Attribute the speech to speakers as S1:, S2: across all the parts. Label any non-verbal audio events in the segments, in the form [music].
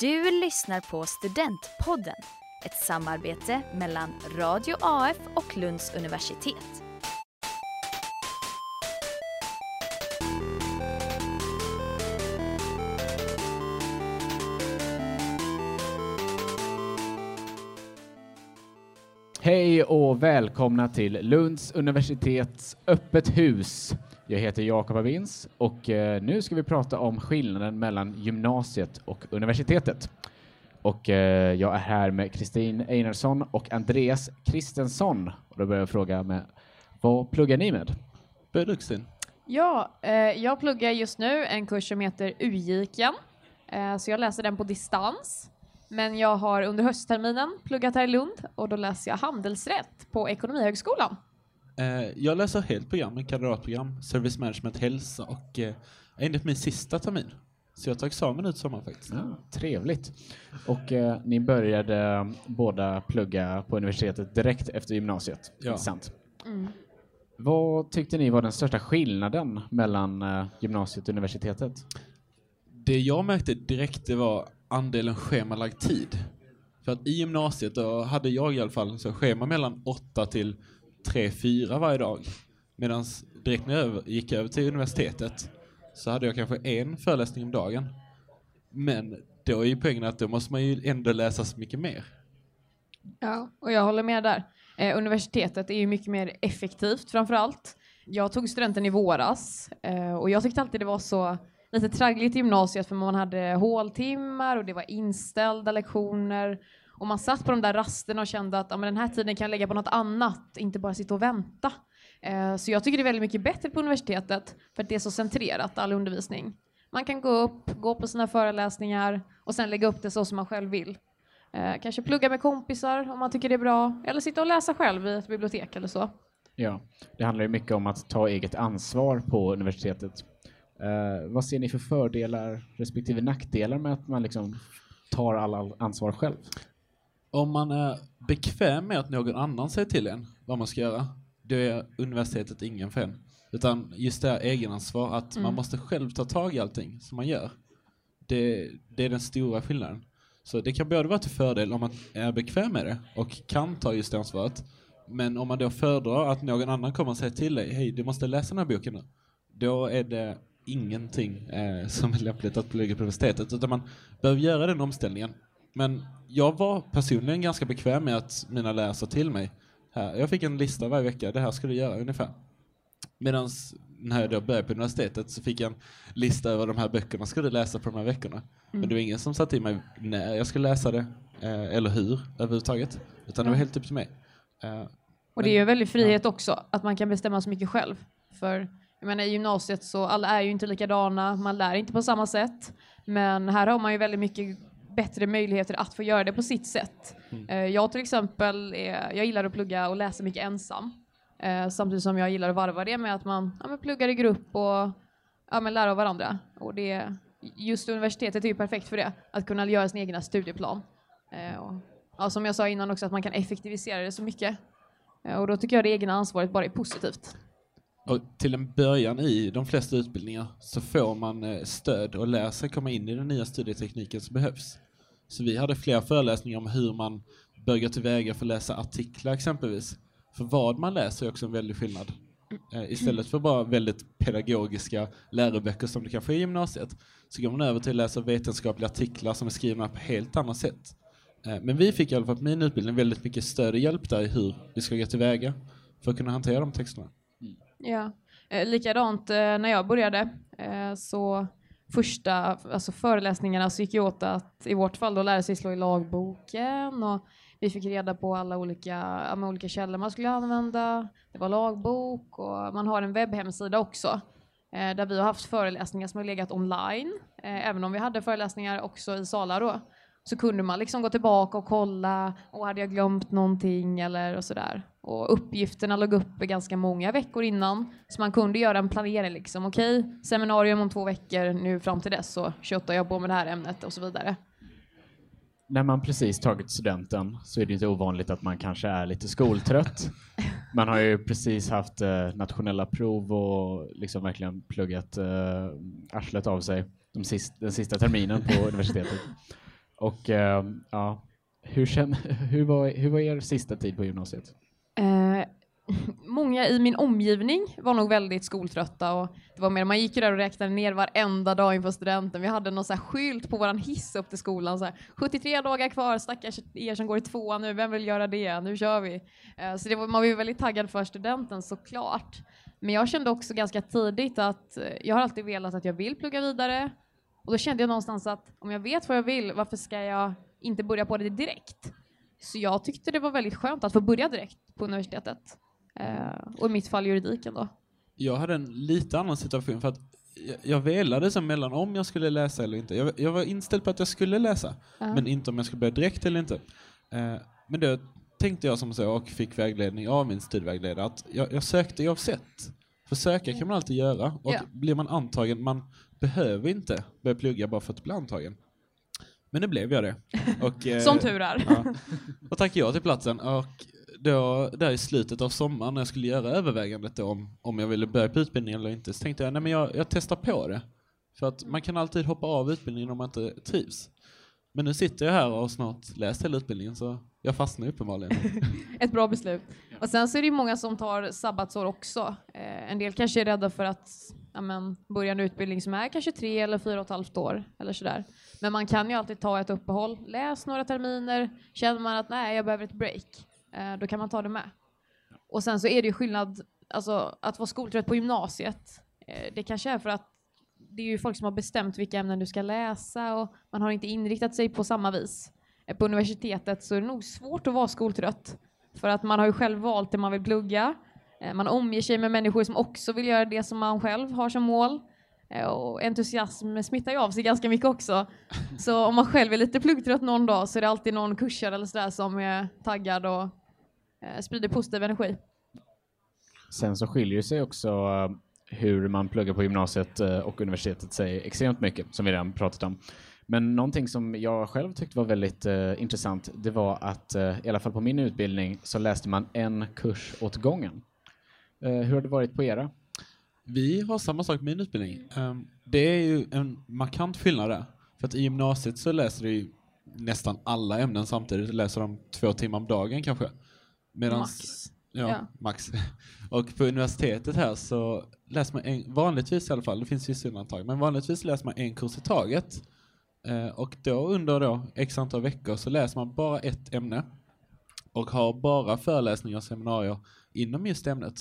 S1: Du lyssnar på Studentpodden, ett samarbete mellan Radio AF och Lunds universitet.
S2: Hej och välkomna till Lunds universitets öppet hus. Jag heter Jakob Avins och eh, nu ska vi prata om skillnaden mellan gymnasiet och universitetet. Och eh, jag är här med Kristin Einarsson och Andreas Kristensson. Och då börjar jag fråga med, vad pluggar ni med?
S3: Du Kristin?
S4: Ja, eh, jag pluggar just nu en kurs som heter UGIKen, eh, så jag läser den på distans. Men jag har under höstterminen pluggat här i Lund och då läser jag handelsrätt på Ekonomihögskolan.
S3: Eh, jag läser helt program, en kandidatprogram, Service Management Hälsa och eh, på min sista termin. Så jag tar examen ut sommar faktiskt.
S2: Ja, trevligt. Och eh, ni började båda plugga på universitetet direkt efter gymnasiet,
S3: Ja.
S2: sant?
S4: Mm.
S2: Vad tyckte ni var den största skillnaden mellan eh, gymnasiet och universitetet?
S3: Det jag märkte direkt det var andelen schemalagd tid. För att i gymnasiet då hade jag i alla fall så schema mellan 8 till 3-4 varje dag. Medan direkt när jag över- gick över till universitetet så hade jag kanske en föreläsning om dagen. Men då är ju poängen att då måste man ju ändå läsa så mycket mer.
S4: Ja, och jag håller med där. Eh, universitetet är ju mycket mer effektivt framför allt. Jag tog studenten i våras eh, och jag tyckte alltid det var så lite traggligt i gymnasiet för man hade håltimmar och det var inställda lektioner och man satt på de där rasterna och kände att ja, men den här tiden kan jag lägga på något annat, inte bara sitta och vänta. Eh, så jag tycker det är väldigt mycket bättre på universitetet för att det är så centrerat, all undervisning. Man kan gå upp, gå på sina föreläsningar och sen lägga upp det så som man själv vill. Eh, kanske plugga med kompisar om man tycker det är bra, eller sitta och läsa själv i ett bibliotek eller så.
S2: Ja, det handlar ju mycket om att ta eget ansvar på universitetet. Eh, vad ser ni för fördelar respektive nackdelar med att man liksom tar all, ansvar själv?
S3: Om man är bekväm med att någon annan säger till en vad man ska göra, då är universitetet ingen för en. Utan just det här egenansvar, att man måste själv ta tag i allting som man gör. Det, det är den stora skillnaden. Så det kan både vara till fördel om man är bekväm med det och kan ta just det ansvaret. Men om man då föredrar att någon annan kommer och säger till dig, hej du måste läsa den här boken nu. Då är det ingenting eh, som är lämpligt att plugga på universitetet. Utan man behöver göra den omställningen. Men jag var personligen ganska bekväm med att mina sa till mig. Här, jag fick en lista varje vecka, det här ska du göra ungefär. Medan när jag började på universitetet så fick jag en lista över de här böckerna ska du läsa på de här veckorna. Men det var ingen som sa till mig när jag skulle läsa det, eh, eller hur överhuvudtaget. Utan det var helt upp till mig. Eh,
S4: Och det är ju en väldig frihet också, att man kan bestämma så mycket själv. För jag menar, i gymnasiet så alla är ju inte likadana, man lär inte på samma sätt. Men här har man ju väldigt mycket bättre möjligheter att få göra det på sitt sätt. Eh, Jag till exempel, är, jag gillar att plugga och läsa mycket ensam. Eh, samtidigt som jag gillar att varva det med att man ja, men pluggar i grupp och ja, men lär av varandra. Och det, just universitetet är ju perfekt för det, att kunna göra sin egna studieplan. Eh, och, ja, som jag sa innan också, att man kan effektivisera det så mycket. Och då tycker jag det egna ansvaret bara är positivt.
S3: Och till en början i de flesta utbildningar så får man eh, stöd och lär sig komma in i den nya studietekniken som behövs. Så vi hade flera föreläsningar om hur man bör gå tillväga för att läsa artiklar exempelvis. För vad man läser är också en väldig skillnad. Eh, istället för bara väldigt pedagogiska läroböcker som det kanske är i gymnasiet så går man över till att läsa vetenskapliga artiklar som är skrivna på helt annat sätt. Eh, men vi fick i alla fall på min utbildning väldigt mycket stöd och hjälp där i hur vi ska gå tillväga för att kunna hantera de texterna.
S4: Ja. Eh, likadant eh, när jag började eh, så första alltså föreläsningarna så gick ju åt att i vårt fall då lära sig slå i lagboken och vi fick reda på alla olika, ja, olika källor man skulle använda. Det var lagbok och man har en webbhemsida också eh, där vi har haft föreläsningar som har legat online. Eh, även om vi hade föreläsningar också i salar då så kunde man liksom gå tillbaka och kolla och hade jag glömt någonting eller och sådär. Och uppgifterna låg uppe ganska många veckor innan så man kunde göra en planering liksom. Okej, seminarium om två veckor, nu fram till dess så köttar jag på med det här ämnet och så vidare.
S2: När man precis tagit studenten så är det inte ovanligt att man kanske är lite skoltrött. [laughs] Man har ju precis haft eh, nationella prov och liksom verkligen pluggat eh, arslet av sig de sist, den sista terminen på [laughs] universitetet. Och eh, ja, hur, känn, hur, var, hur var er sista tid på gymnasiet?
S4: Många i min omgivning var nog väldigt skoltrötta och det var mer, man gick ju där och räknade ner varenda dag inför studenten. Vi hade någon så här skylt på våran hiss upp till skolan så här, 73 dagar kvar, stackars er som går i tvåan nu, vem vill göra det? Nu kör vi. Eh, så det var, man var ju väldigt taggad för studenten såklart. Men jag kände också ganska tidigt att eh, jag har alltid velat att jag vill plugga vidare och då kände jag någonstans att om jag vet vad jag vill, varför ska jag inte börja på det direkt? Så jag tyckte det var väldigt skönt att få börja direkt på universitetet. Eh, och i mitt fall juridiken då.
S3: Jag hade en lite annan situation för att jag, velade så mellan om jag skulle läsa eller inte. Jag, jag var inställd på att jag skulle läsa,
S4: Ja.
S3: men inte om jag skulle börja direkt eller inte. Eh, men då tänkte jag som så och fick vägledning av min studievägledare att jag, jag sökte oavsett. För söka kan man alltid göra och
S4: Ja.
S3: blir man antagen, man behöver inte börja plugga bara för att bli antagen. Men nu blev jag det. [laughs] Och, eh,
S4: Som tur är.
S3: Ja. Och tackade jag till platsen och då, där i slutet av sommaren när jag skulle göra övervägandet om, om jag ville börja på utbildningen eller inte så tänkte jag nej men jag, jag testar på det. För att man kan alltid hoppa av utbildningen om man inte trivs. Men nu sitter jag här och har snart läst hela utbildningen så jag fastnar uppenbarligen. [laughs]
S4: Ett bra beslut. Och sen så är det många som tar sabbatsår också. Eh, en del kanske är rädda för att ja, men, börja en utbildning som är kanske tre eller fyra och ett halvt år eller sådär. Men man kan ju alltid ta ett uppehåll, läs några terminer, känner man att nej, jag behöver ett break, Eh, då kan man ta det med. Och sen så är det ju skillnad, alltså att vara skoltrött på gymnasiet, eh, det kanske är för att det är ju folk som har bestämt vilka ämnen du ska läsa och man har inte inriktat sig på samma vis. Eh, på universitetet så är det nog svårt att vara skoltrött. För att man har ju själv valt det man vill plugga. Man omger sig med människor som också vill göra det som man själv har som mål. Och entusiasm smittar ju av sig ganska mycket också. Så om man själv är lite pluggtrött någon dag så är det alltid någon kursare eller sådär som är taggad och sprider positiv energi.
S2: Sen så skiljer sig också eh, hur man pluggar på gymnasiet eh, och universitetet sig extremt mycket, som vi redan pratat om. Men någonting som jag själv tyckte var väldigt eh, intressant, det var att eh, i alla fall på min utbildning så läste man en kurs åt gången. Eh, hur har det varit på era?
S3: Vi har samma sak med min utbildning. Ehm, det är ju en markant skillnad där. För att i gymnasiet så läser du ju nästan alla ämnen samtidigt. Du läser dem två timmar om dagen kanske. Medans,
S4: Max.
S3: Ja,
S4: Ja.
S3: max. [laughs] Och på universitetet här så läser man en, vanligtvis i alla fall, det finns vissa undantag, men vanligtvis läser man en kurs i taget. Eh, och då under då x antal veckor så läser man bara ett ämne och har bara föreläsningar och seminarier inom just ämnet.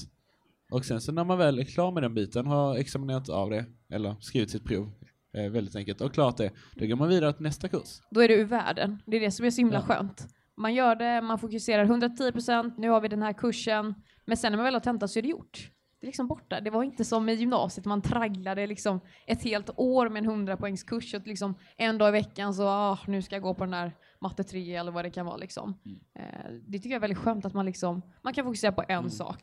S3: Och sen så när man väl är klar med den biten, har examinerat av det, eller skrivit sitt prov, eh, väldigt enkelt, och klart det, då går man vidare till nästa kurs.
S4: Då är det ur världen. Det är det som är så himla
S3: Ja.
S4: skönt. Man gör det, man fokuserar 110%, nu har vi den här kursen, men sen när man väl har tentat så är det gjort. Det är liksom borta. Det var inte som i gymnasiet, man tragglade liksom ett helt år med en 100 poängs kurs och liksom en dag i veckan så, ah, nu ska jag gå på den här matte 3 eller vad det kan vara liksom. Eh, det tycker jag är väldigt skönt att man liksom, man kan fokusera på en sak.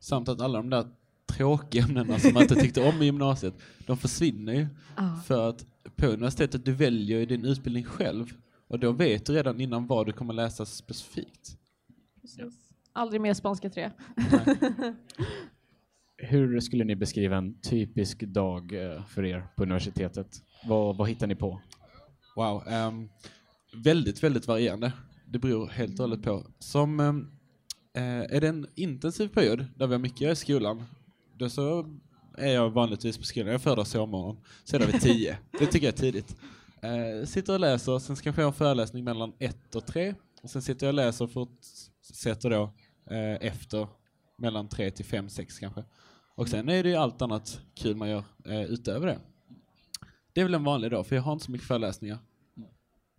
S3: Samt att alla de där tråkiga ämnena som man inte tyckte om i gymnasiet, de försvinner ju.
S4: Ah.
S3: För att på universitetet, du väljer din utbildning själv. Och då vet du redan innan vad du kommer läsa specifikt.
S4: Precis. Aldrig mer spanska 3.
S2: Hur skulle ni beskriva en typisk dag eh, för er på universitetet? Vad, vad hittar ni på?
S3: Wow. ehm, väldigt, väldigt varierande. Det beror helt och hållet på. Som eh, är det en intensiv period där vi har mycket i skolan, då så är jag vanligtvis på skolan. Jag född sovmorgon. Så är det vid tio. Det tycker jag är tidigt. Eh, sitter och läser, sen ska jag få en föreläsning mellan ett och tre. Och sen sitter jag och läser och fortsätter då eh, efter mellan tre till fem, sex kanske. Och sen är det ju allt annat kul man gör eh, utöver det. Det är väl en vanlig dag, för jag har inte så mycket föreläsningar.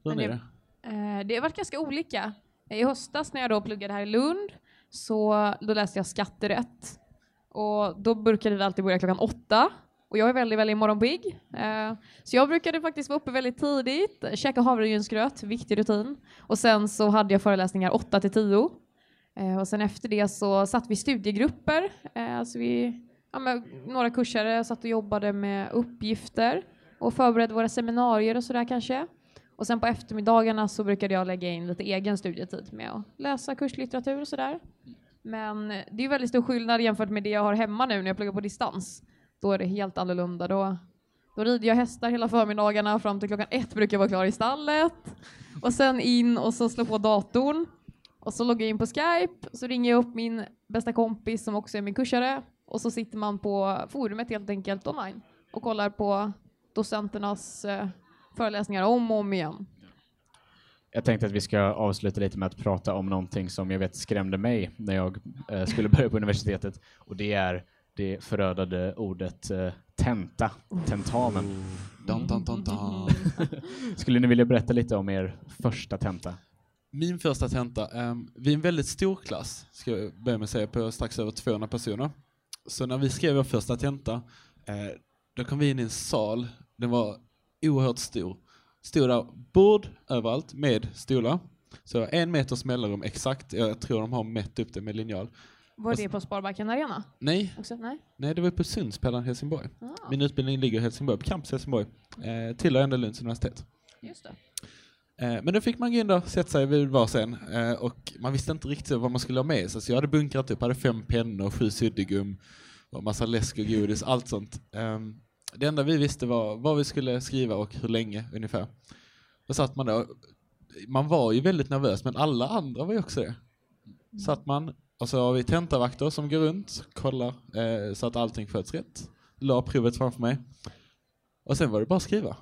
S3: Hur
S4: Men
S3: är
S4: det-
S3: det?
S4: Eh, det har varit ganska olika. I höstas när jag då pluggade här i Lund så då läste jag skatterätt. Och då brukade vi alltid börja klockan åtta. Och jag är väldigt, väldigt morgonpigg. Eh, så jag brukade faktiskt vara uppe väldigt tidigt, käka havregrynsgröt, viktig rutin. Och sen så hade jag föreläsningar åtta till tio. Eh, och sen efter det så satt vi i studiegrupper. Eh, alltså vi, ja, med, några kursare satt och jobbade med uppgifter och förberedde våra seminarier och sådär kanske. Och sen på eftermiddagarna så brukade jag lägga in lite egen studietid med att läsa kurslitteratur och sådär. Men det är väldigt stor skillnad jämfört med det jag har hemma nu när jag pluggar på distans. Då är det helt annorlunda. Då, Då rider jag hästar hela förmiddagarna fram till klockan ett brukar jag vara klar i stallet. Och sen in och så slå på datorn. Och så loggar jag in på Skype, så ringer jag upp min bästa kompis som också är min kursare. Och så sitter man på forumet helt enkelt online och kollar på docenternas eh, föreläsningar om och om igen.
S2: Jag tänkte att vi ska avsluta lite med att prata om någonting som jag vet skrämde mig när jag eh, skulle börja på universitetet och det är det förödade ordet eh, tenta, tentamen.
S3: Dun, dun, dun, dun. [laughs]
S2: Skulle ni vilja berätta lite om er första tenta?
S3: Min första tenta, um, vi är en väldigt stor klass, ska jag börja med att säga, på strax över 200 personer. Så när vi skrev vår första tenta, eh, då kom vi in i en sal, den var oerhört stor. Stod där bord överallt med stolar. Så en meters mellanrum exakt, jag tror de har mätt upp det med linjal.
S4: Var det på Sparbanken Arena?
S3: Nej,
S4: Också? Nej?
S3: nej det var på Sundspelaren Helsingborg.
S4: Ah,
S3: Min utbildning ligger i Helsingborg, på campus Helsingborg. Eh, tillhör ändå Lunds universitet.
S4: just det.
S3: Eh, men då fick man gå in där, sätta sig vid varsin eh, och man visste inte riktigt vad man skulle ha med sig. Så jag hade bunkrat upp, hade fem pennor, sju suddgum, och massa läsk och godis, allt sånt. Eh, det enda vi visste var vad vi skulle skriva och hur länge ungefär. Då satt man där. Man var ju väldigt nervös, men alla andra var ju också det. Satt man, och så har vi tentavakter som går runt, kollar eh, så att allting sköts rätt. La provet framför mig. Och sen var det bara att skriva.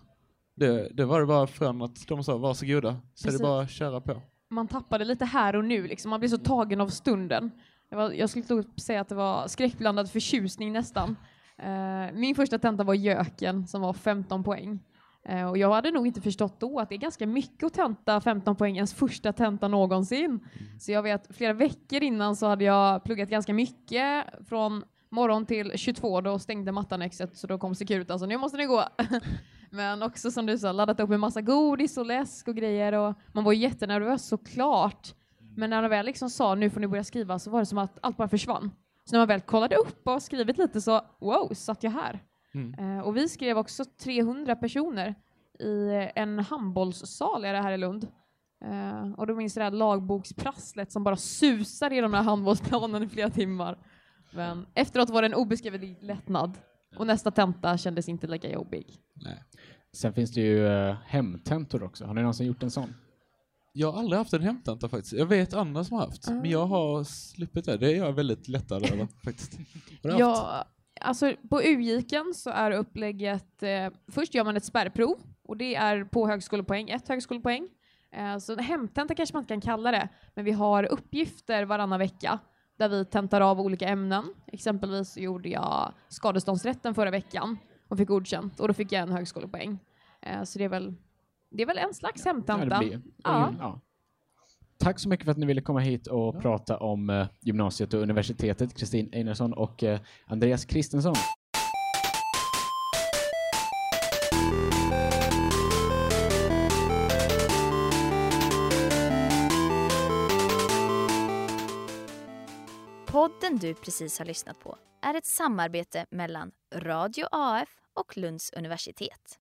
S3: Det, det var det bara från att de sa varsågoda, så är det bara att köra på.
S4: Man tappade lite här och nu, liksom. man blir så tagen av stunden. Var, jag skulle nog säga att det var skräckblandad förtjusning nästan. Eh, min första tenta var Jöken som var 15 poäng. Eh, och jag hade nog inte förstått då att det är ganska mycket att tenta 15 poäng ens första tenta någonsin. Så jag vet flera veckor innan så hade jag pluggat ganska mycket från morgon till 22 då stängde mattanexet så då kom Securitas så nu måste ni gå. [laughs] Men också som du sa, laddat upp med massa godis och läsk och grejer och man var jättenervös såklart. Men när de väl liksom sa nu får ni börja skriva så var det som att allt bara försvann. Så när man väl kollade upp och skrivit lite så wow, satt jag här.
S3: Mm.
S4: Eh, och vi skrev också 300 personer i en handbollssal är det här i Lund. Eh, och då minns jag det här lagboksprasslet som bara susar i de här handbollsplanen i flera timmar. Men efteråt var det en obeskrivlig lättnad. Och nästa tenta kändes inte lika jobbig.
S3: Nej.
S2: Sen finns det ju uh, hemtentor också. Har ni någonsin gjort en sån?
S3: Jag har aldrig haft en hemtenta faktiskt. Jag vet andra som har haft, men jag har sluppit det. Det är jag väldigt lättad över [laughs] faktiskt. Har du haft?
S4: Ja, alltså på UGIKen så är upplägget, eh, först gör man ett spärrprov och det är på högskolepoäng, ett högskolepoäng. Eh, så en hemtenta kanske man inte kan kalla det, men vi har uppgifter varannan vecka där vi tentar av olika ämnen. Exempelvis gjorde jag skadeståndsrätten förra veckan och fick godkänt och då fick jag en högskolepoäng. Eh, så det är väl, det är väl en slags
S2: Ja,
S4: hemtenta.
S2: blir-
S4: Ja.
S2: ja. Tack så mycket för att ni ville komma hit och
S3: Ja.
S2: prata om eh, gymnasiet och universitetet, Kristin Einarsson och eh, Andreas Kristensson.
S1: Podden du precis har lyssnat på är ett samarbete mellan Radio AF och Lunds universitet.